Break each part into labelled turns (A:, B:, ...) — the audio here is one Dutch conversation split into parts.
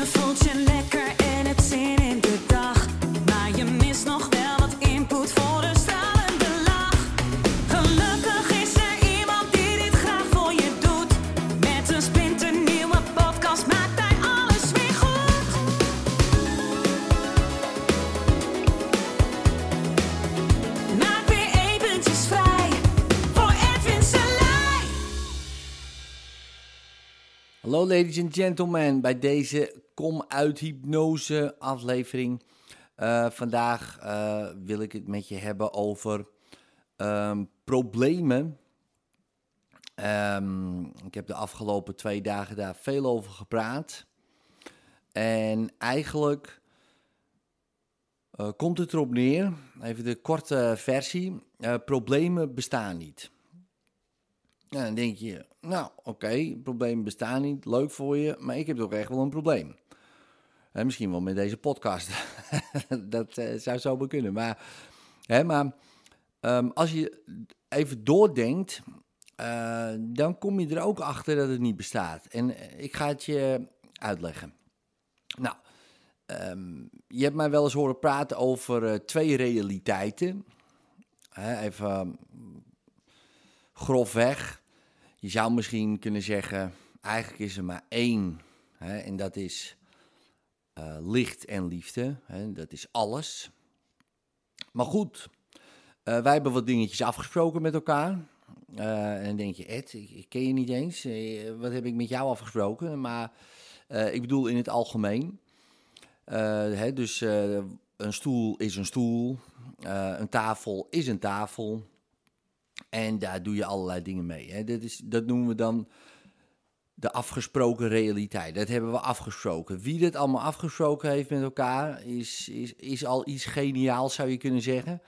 A: Je voelt je lekker en hebt zin in de dag. Maar je mist nog wel wat input voor een stralende lach. Gelukkig is er iemand die dit graag voor je doet. Met een splinternieuwe podcast maakt hij alles weer goed. Maak weer eventjes vrij voor Edwin Selij.
B: Hallo ladies and gentlemen, bij deze Kom uit Hypnose aflevering. Eh, vandaag eh, wil ik het met je hebben over ehm, problemen. Ehm, ik heb de afgelopen twee dagen daar veel over gepraat. En eigenlijk eh, komt het erop neer, even de korte versie, problemen bestaan niet. Ja, dan denk je, nou oké, problemen bestaan niet, leuk voor je, maar ik heb toch echt wel een probleem. En misschien wel met deze podcast. dat eh, zou zo kunnen. Maar, hè, maar ehm, als je even doordenkt, eh, dan kom je er ook achter dat het niet bestaat. En eh, ik ga het je uitleggen. Nou, ehm, je hebt mij wel eens horen praten over twee realiteiten. Even grofweg. Je zou misschien kunnen zeggen, eigenlijk is er maar één. Hè, en dat is eh, licht en liefde. Hè, dat is alles. Maar goed, eh, wij hebben wat dingetjes afgesproken met elkaar. Eh, en dan denk je, Ed, ik, ken je niet eens. Wat heb ik met jou afgesproken? Maar ik bedoel in het algemeen. Hè, dus een stoel is een stoel. Een tafel is een tafel. En daar doe je allerlei dingen mee. Hè. Dat, is, dat noemen we dan de afgesproken realiteit. Dat hebben we afgesproken. Wie dit allemaal afgesproken heeft met elkaar, is, is, is al iets geniaals, zou je kunnen zeggen.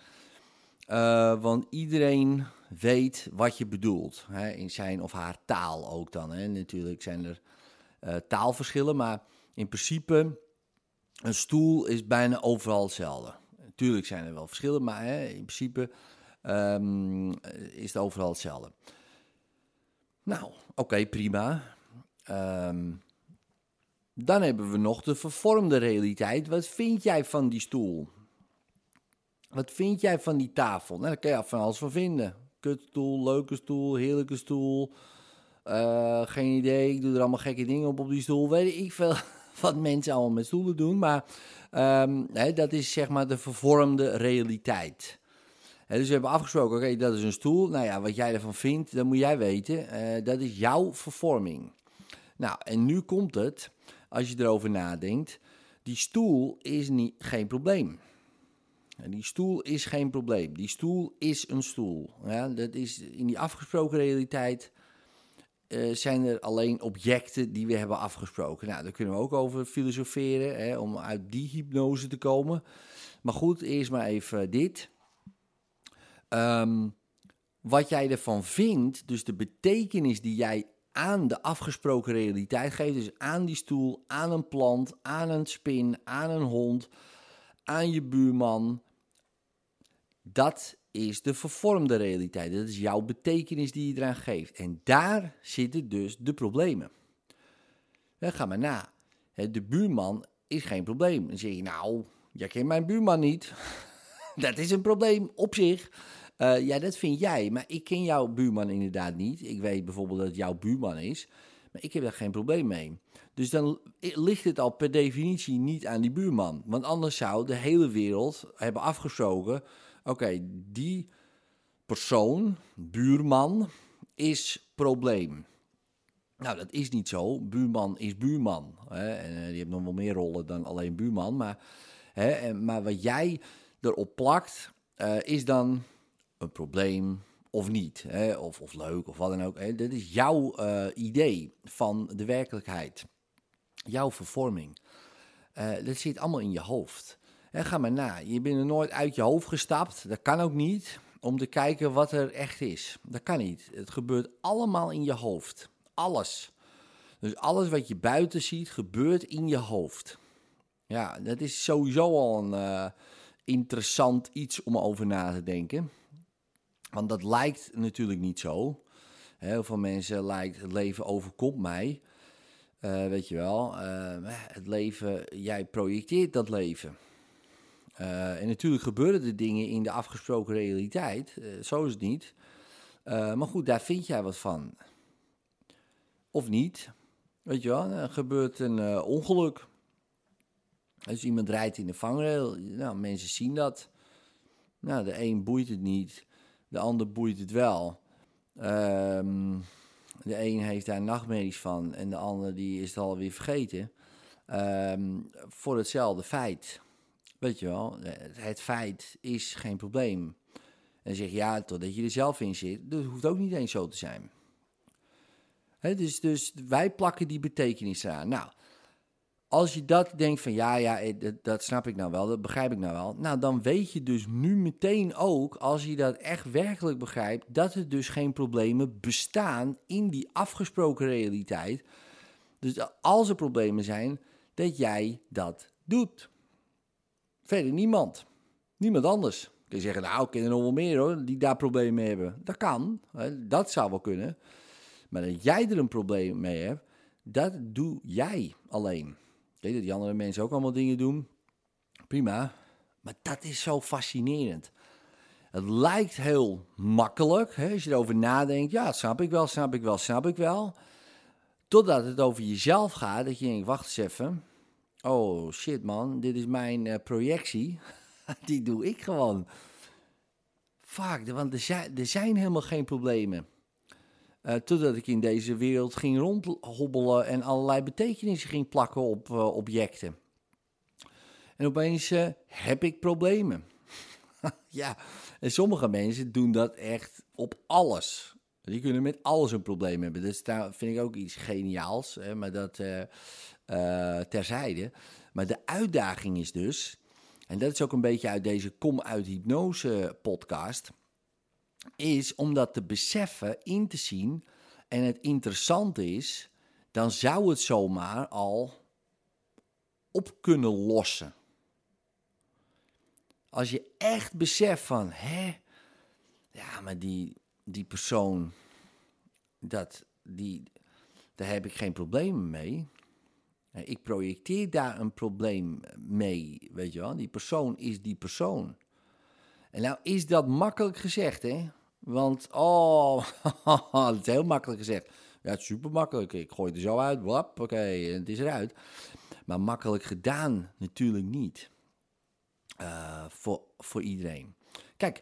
B: Eh, want iedereen weet wat je bedoelt. Hè, in zijn of haar taal ook dan. Hè. Natuurlijk zijn er eh, taalverschillen, maar in principe, een stoel is bijna overal hetzelfde. Natuurlijk zijn er wel verschillen, maar hè, in principe ehm, is het overal hetzelfde. Nou, oké, prima. Ehm, dan hebben we nog de vervormde realiteit. Wat vind jij van die stoel? Wat vind jij van die tafel? Nou, daar kan je van alles van vinden. Kutstoel, leuke stoel, heerlijke stoel. Eh, geen idee, ik doe er allemaal gekke dingen op op die stoel. Weet ik veel wat mensen allemaal met stoelen doen. Maar ehm, dat is zeg maar de vervormde realiteit. Dus we hebben afgesproken, oké, dat is een stoel. Nou ja, wat jij ervan vindt, dat moet jij weten. Eh, dat is jouw vervorming. Nou, en nu komt het, als je erover nadenkt. Die stoel is niet, geen probleem. Die stoel is geen probleem. Die stoel is een stoel. Ja, dat is in die afgesproken realiteit eh, zijn er alleen objecten die we hebben afgesproken. Nou, daar kunnen we ook over filosoferen, hè, om uit die hypnose te komen. Maar goed, eerst maar even dit. Ehm, wat jij ervan vindt, dus de betekenis die jij aan de afgesproken realiteit geeft, dus aan die stoel, aan een plant, aan een spin, aan een hond, aan je buurman, dat is de vervormde realiteit. Dat is jouw betekenis die je eraan geeft. En daar zitten dus de problemen. Dan ga maar na. De buurman is geen probleem. Dan zeg je, nou, jij kent mijn buurman niet. dat is een probleem op zich. Eh, ja, dat vind jij. Maar ik ken jouw buurman inderdaad niet. Ik weet bijvoorbeeld dat het jouw buurman is. Maar ik heb daar geen probleem mee. Dus dan ligt het al per definitie niet aan die buurman. Want anders zou de hele wereld hebben afgesproken... Oké, die persoon, buurman, is probleem. Nou, dat is niet zo. Buurman is buurman. Hè? En eh, die heeft nog wel meer rollen dan alleen buurman. Maar, hè, maar wat jij erop plakt, eh, is dan een probleem of niet. Hè? Of, of leuk of wat dan ook. Hè? Dat is jouw eh, idee van de werkelijkheid. Jouw vervorming. Eh, dat zit allemaal in je hoofd. En ga maar na. Je bent er nooit uit je hoofd gestapt. Dat kan ook niet. Om te kijken wat er echt is. Dat kan niet. Het gebeurt allemaal in je hoofd. Alles. Dus alles wat je buiten ziet, gebeurt in je hoofd. Ja, dat is sowieso al een eh, interessant iets om over na te denken. Want dat lijkt natuurlijk niet zo. Heel veel mensen lijkt het leven overkomt mij. Eh, weet je wel, eh, het leven, jij projecteert dat leven. Eh, en natuurlijk gebeuren er dingen in de afgesproken realiteit, zo is het niet. Maar goed, daar vind jij wat van. Of niet. Weet je wel, er gebeurt een ongeluk. Dus iemand rijdt in de vangrail, nou, mensen zien dat. Nou, de een boeit het niet, de ander boeit het wel. Ehm, de een heeft daar nachtmerries van en de ander die is het alweer vergeten. Ehm, voor hetzelfde feit. Weet je wel, het feit is geen probleem. En zeg je ja, totdat je er zelf in zit. Dat hoeft ook niet eens zo te zijn. Dus, dus wij plakken die betekenis aan. Nou, als je dat denkt van ja, ja, eh, dat, snap ik nou wel, dat begrijp ik nou wel. Nou, dan weet je dus nu meteen ook, als je dat echt werkelijk begrijpt, dat er dus geen problemen bestaan in die afgesproken realiteit. Dus als er problemen zijn, dat jij dat doet. Verder niemand. Niemand anders. Kun je zeggen, nou, ik ken nog wel meer hoor, die daar problemen mee hebben. Dat kan, dat zou wel kunnen. Maar dat jij er een probleem mee hebt, dat doe jij alleen. Weet dat die andere mensen ook allemaal dingen doen. Prima. Maar dat is zo fascinerend. Het lijkt heel makkelijk, hè, als je erover nadenkt. Ja, snap ik wel, snap ik wel, snap ik wel. Totdat het over jezelf gaat, dat je denkt, wacht eens even. Oh shit man, dit is mijn eh, projectie. Die doe ik gewoon. Fuck, want er zijn, er zijn helemaal geen problemen. Uh, totdat ik in deze wereld ging rondhobbelen en allerlei betekenissen ging plakken op uh, objecten. En opeens uh, heb ik problemen. ja, en sommige mensen doen dat echt op alles. Die kunnen met alles een probleem hebben. Dus daar vind ik ook iets geniaals, hè, maar dat terzijde. Maar de uitdaging is dus, en dat is ook een beetje uit deze Kom uit Hypnose podcast is om dat te beseffen, in te zien. En het interessante is, dan zou het zomaar al op kunnen lossen. Als je echt beseft van, hè, ja, maar die, die persoon, dat, die, daar heb ik geen problemen mee. Ik projecteer daar een probleem mee, weet je wel. Die persoon is die persoon. En nou is dat makkelijk gezegd, hè? Want, oh, dat is heel makkelijk gezegd. Ja, het is super makkelijk. Ik gooi het er zo uit, wap, oké, het is eruit. Maar makkelijk gedaan natuurlijk niet. Uh, voor, voor iedereen. Kijk,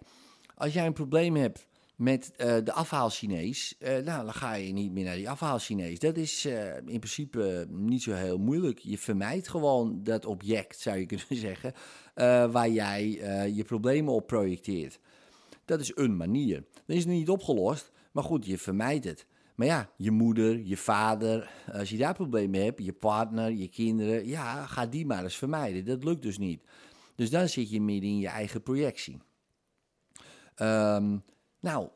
B: als jij een probleem hebt met uh, de afhaal-Chinees, uh, nou, dan ga je niet meer naar die afhaal-Chinees. Dat is in principe niet zo heel moeilijk. Je vermijdt gewoon dat object, zou je kunnen zeggen, waar jij je problemen op projecteert. Dat is een manier. Dat is nog niet opgelost, maar goed, je vermijdt het. Maar ja, je moeder, je vader, als je daar problemen hebt, je partner, je kinderen, ja, ga die maar eens vermijden. Dat lukt dus niet. Dus dan zit je midden in je eigen projectie. Um, nou,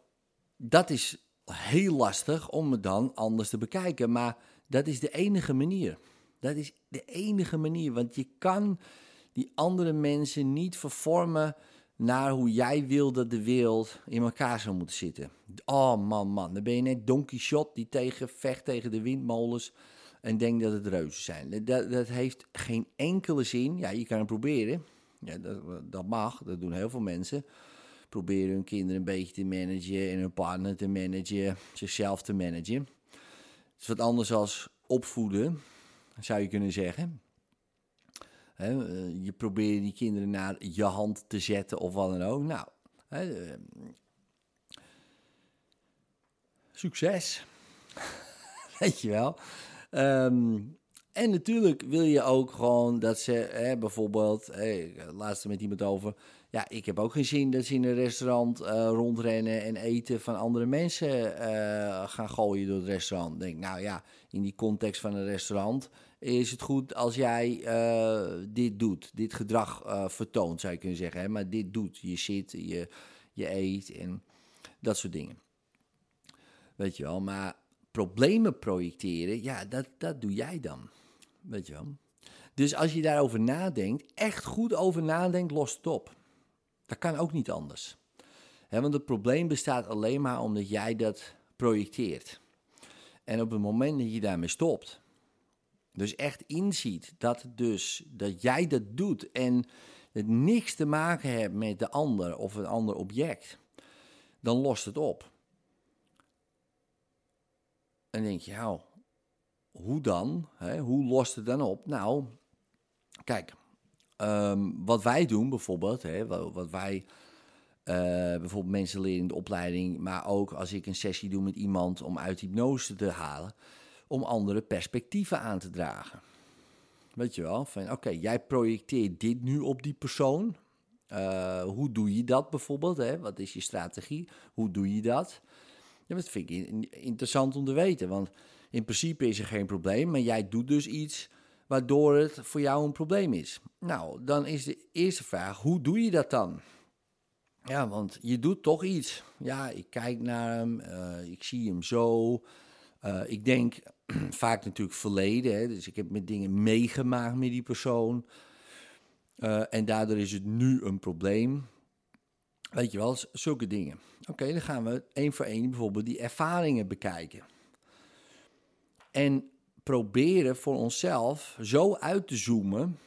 B: dat is heel lastig om het dan anders te bekijken, maar dat is de enige manier. Dat is de enige manier, want je kan die andere mensen niet vervormen naar hoe jij wil dat de wereld in elkaar zou moeten zitten. Oh man, man, dan ben je net Don Quixote die tegen, vecht tegen de windmolens en denkt dat het reuzen zijn. Dat, dat heeft geen enkele zin. Ja, je kan het proberen. Ja, dat, dat mag, dat doen heel veel mensen. Proberen hun kinderen een beetje te managen en hun partner te managen, zichzelf te managen. Het is wat anders als opvoeden, zou je kunnen zeggen. He, je probeert die kinderen naar je hand te zetten of wat dan ook. Nou, he, uh, succes. Weet je wel. Um, en natuurlijk wil je ook gewoon dat ze hè, bijvoorbeeld, hey, laatste met iemand over. Ja, ik heb ook geen zin dat ze in een restaurant uh, rondrennen en eten van andere mensen uh, gaan gooien door het restaurant. Denk, nou ja, in die context van een restaurant is het goed als jij uh, dit doet, dit gedrag vertoont, zou je kunnen zeggen. Hè? Maar dit doet, je zit, je, je eet en dat soort dingen. Weet je wel, maar problemen projecteren, ja, dat, dat doe jij dan. Weet je wel. Dus als je daarover nadenkt, echt goed over nadenkt, lost het op. Dat kan ook niet anders. Want het probleem bestaat alleen maar omdat jij dat projecteert. En op het moment dat je daarmee stopt, dus echt inziet dat, dus, dat jij dat doet en het niks te maken hebt met de ander of een ander object, dan lost het op. En denk je, nou, hoe dan? Hoe lost het dan op? Nou, kijk, ehm, wat wij doen bijvoorbeeld, hè, wat, wij uh, bijvoorbeeld mensen leren in de opleiding, maar ook als ik een sessie doe met iemand om uit hypnose te halen, om andere perspectieven aan te dragen. Weet je wel, oké, jij projecteert dit nu op die persoon. Uh, hoe doe je dat bijvoorbeeld? Hè? Wat is je strategie? Hoe doe je dat? Ja, dat vind ik interessant om te weten, want in principe is er geen probleem, maar jij doet dus iets waardoor het voor jou een probleem is. Nou, dan is de eerste vraag: hoe doe je dat dan? Ja, want je doet toch iets. Ja, ik kijk naar hem, uh, ik zie hem zo. Uh, ik denk vaak natuurlijk verleden, dus ik heb met dingen meegemaakt met die persoon. Uh, en daardoor is het nu een probleem. Weet je wel, zulke dingen. Oké, dan gaan we één voor één bijvoorbeeld die ervaringen bekijken. En proberen voor onszelf zo uit te zoomen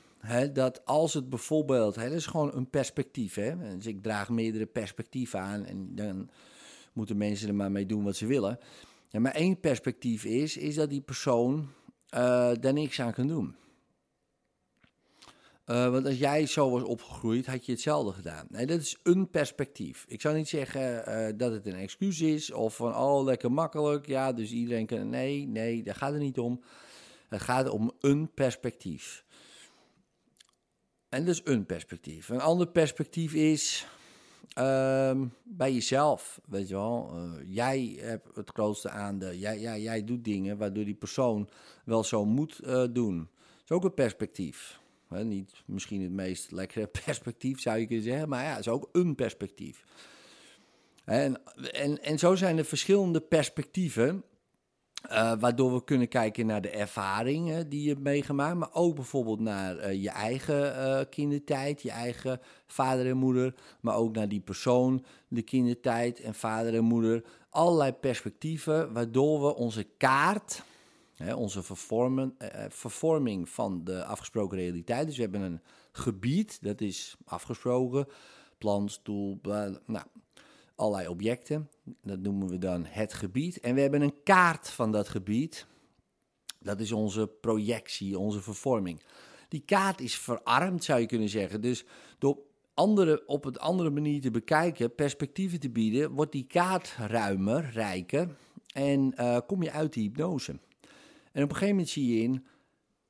B: dat als het bijvoorbeeld, hè, dat is gewoon een perspectief. Hè? Dus ik draag meerdere perspectieven aan en dan moeten mensen er maar mee doen wat ze willen. Ja, maar één perspectief is, is dat die persoon uh, daar niks aan kan doen. Uh, want als jij zo was opgegroeid, had je hetzelfde gedaan. Nee, dat is een perspectief. Ik zou niet zeggen uh, dat het een excuus is of van, oh, lekker makkelijk. Ja, dus iedereen kan. Nee, nee, daar gaat het niet om. Het gaat om een perspectief. En dat is een perspectief. Een ander perspectief is uh, bij jezelf, weet je wel. Uh, jij hebt het grootste aandeel. Jij, jij, jij doet dingen waardoor die persoon wel zo moet doen. Dat is ook een perspectief. Niet misschien het meest lekkere perspectief, zou je kunnen zeggen. Maar ja, het is ook een perspectief. En, en, en zo zijn er verschillende perspectieven uh, waardoor we kunnen kijken naar de ervaringen die je hebt meegemaakt, maar ook bijvoorbeeld naar uh, je eigen uh, kindertijd, je eigen vader en moeder, maar ook naar die persoon, de kindertijd en vader en moeder. Allerlei perspectieven waardoor we onze kaart, hè, onze vervorming van de afgesproken realiteit, dus we hebben een gebied, dat is afgesproken, plan, stoel, nou, allerlei objecten. Dat noemen we dan het gebied. En we hebben een kaart van dat gebied. Dat is onze projectie, onze vervorming. Die kaart is verarmd, zou je kunnen zeggen. Dus door andere, op een andere manier te bekijken, perspectieven te bieden, wordt die kaart ruimer, rijker. En uh, kom je uit die hypnose. En op een gegeven moment zie je in,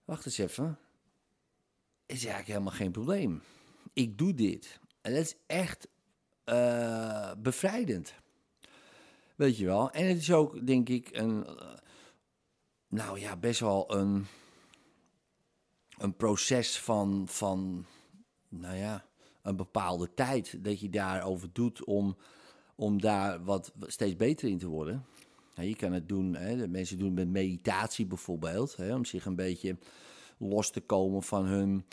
B: wacht eens even, is eigenlijk helemaal geen probleem. Ik doe dit. En dat is echt uh, bevrijdend. Weet je wel. En het is ook, denk ik, een. Uh, nou ja, best wel een. Een proces van. van nou ja, een bepaalde tijd. Dat je daarover doet om. Om daar wat steeds beter in te worden. Je kan het doen, hè, mensen doen met meditatie bijvoorbeeld. Hè, om zich een beetje los te komen van hun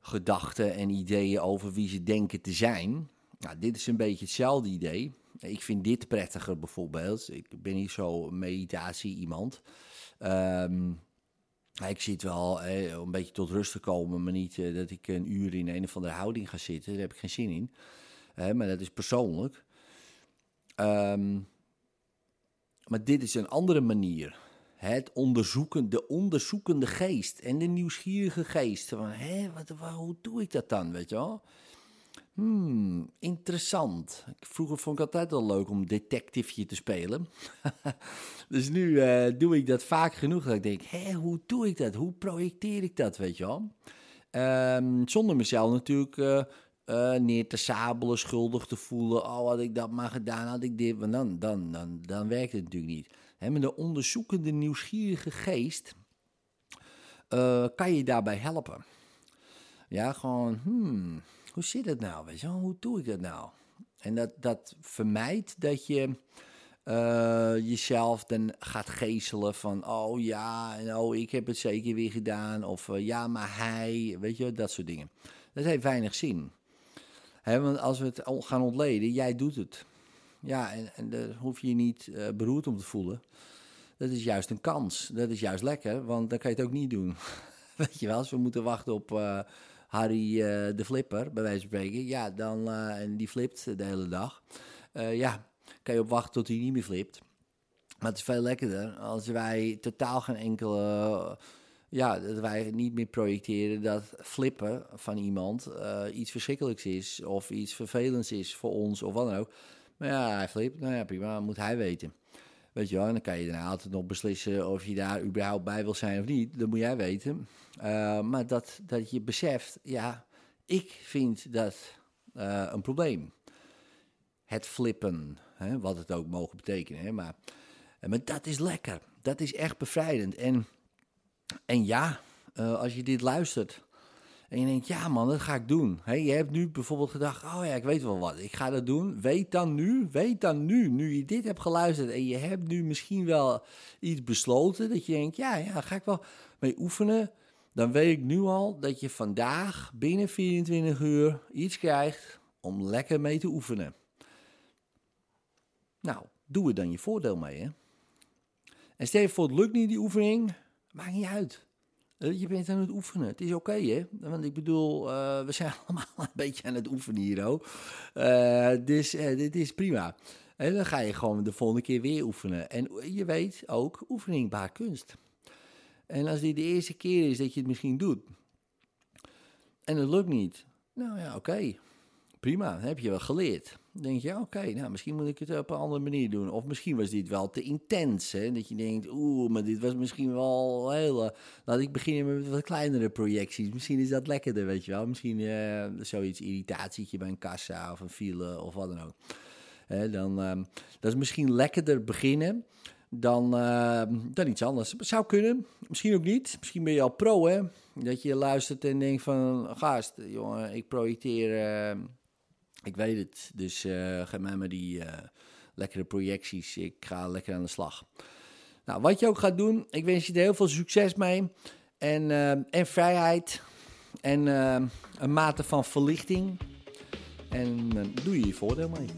B: gedachten en ideeën over wie ze denken te zijn. Nou, dit is een beetje hetzelfde idee. Ik vind dit prettiger bijvoorbeeld. Ik ben niet zo meditatie iemand. Um, ik zit wel een beetje tot rust te komen, maar niet eh, dat ik een uur in een of andere houding ga zitten. Daar heb ik geen zin in. Maar dat is persoonlijk. Um, maar dit is een andere manier. Het onderzoeken, de onderzoekende geest en de nieuwsgierige geest. Van, hé, wat, hoe doe ik dat dan, weet je wel? Hmm, interessant. Vroeger vond ik altijd al leuk om detectiveje te spelen. dus nu uh, doe ik dat vaak genoeg dat ik denk, hé, hoe doe ik dat? Hoe projecteer ik dat, weet je wel? Um, zonder mezelf natuurlijk uh, uh, neer te sabelen, schuldig te voelen. Oh, had ik dat maar gedaan, had ik dit. Maar dan, dan, dan, dan werkt het natuurlijk niet. Met de onderzoekende, nieuwsgierige geest kan je daarbij helpen. Ja, gewoon, hmm, hoe zit het nou? Weet je, hoe doe ik dat nou? En dat, dat vermijdt dat je uh, jezelf dan gaat geeselen van, oh ja, en oh, ik heb het zeker weer gedaan. Of ja, maar hij, weet je, dat soort dingen. Dat heeft weinig zin. Want als we het gaan ontleden, jij doet het. Ja, en, en daar hoef je je niet uh, beroerd om te voelen. dat is juist een kans. Dat is juist lekker, want dan kan je het ook niet doen. Weet je wel, als we moeten wachten op uh, Harry uh, de Flipper, bij wijze van spreken. Ja, dan, en die flipt de hele dag. ja, kan je op wachten tot hij niet meer flipt. Maar het is veel lekkerder als wij totaal geen enkele ja, dat wij niet meer projecteren dat flippen van iemand uh, iets verschrikkelijks is of iets vervelends is voor ons of wat dan ook. Maar ja, hij flipt, nou ja, prima, moet hij weten. Weet je wel, en dan kan je daarna altijd nog beslissen of je daar überhaupt bij wil zijn of niet. Dat moet jij weten. Uh, maar dat, dat je beseft, ja, ik vind dat uh, een probleem. Het flippen, hè, wat het ook mogen betekenen. Hè, maar, maar dat is lekker. Dat is echt bevrijdend. En en ja, uh, als je dit luistert en je denkt, ja man, dat ga ik doen. Je hebt nu bijvoorbeeld gedacht, oh ja, ik weet wel wat, ik ga dat doen. Weet dan nu, weet dan nu, nu je dit hebt geluisterd en je hebt nu misschien wel iets besloten, dat je denkt, ja, ja, ga ik wel mee oefenen. Dan weet ik nu al dat je vandaag binnen 24 uur iets krijgt om lekker mee te oefenen. Nou, doe er dan je voordeel mee, hè. En stel je voor, het lukt niet die oefening, Maakt niet uit. Eh, je bent aan het oefenen. Het is oké, hè? Want ik bedoel, uh, we zijn allemaal een beetje aan het oefenen hier, ook. Uh, dus dit is prima. En dan ga je gewoon de volgende keer weer oefenen. En je weet ook, oefening baart kunst. En als dit de eerste keer is dat je het misschien doet, en het lukt niet, nou ja, oké. Prima, dan heb je wel geleerd. Denk je, oké, nou misschien moet ik het op een andere manier doen. Of misschien was dit wel te intens. Hè? Dat je denkt, oeh, maar dit was misschien wel heel... Uh, laat ik beginnen met wat kleinere projecties. Misschien is dat lekkerder, weet je wel. Misschien uh, zoiets irritatietje bij een kassa of een file of wat dan ook. Dan, uh, dat is misschien lekkerder beginnen dan, dan iets anders. Zou kunnen, misschien ook niet. Misschien ben je al pro, hè. Dat je luistert en denkt van, gast, jongen, ik projecteer ik weet het. Dus uh, geef mij maar die uh, lekkere projecties. Ik ga lekker aan de slag. Nou, wat je ook gaat doen, ik wens je er heel veel succes mee. En, uh, en vrijheid. En een mate van verlichting. En doe je je voordeel mee.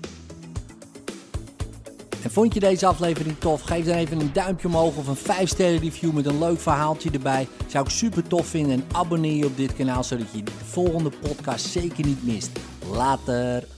B: En vond je deze aflevering tof? Geef dan even een duimpje omhoog of een 5 sterren review met een leuk verhaaltje erbij. Zou ik super tof vinden. En abonneer je op dit kanaal zodat je de volgende podcast zeker niet mist. Later.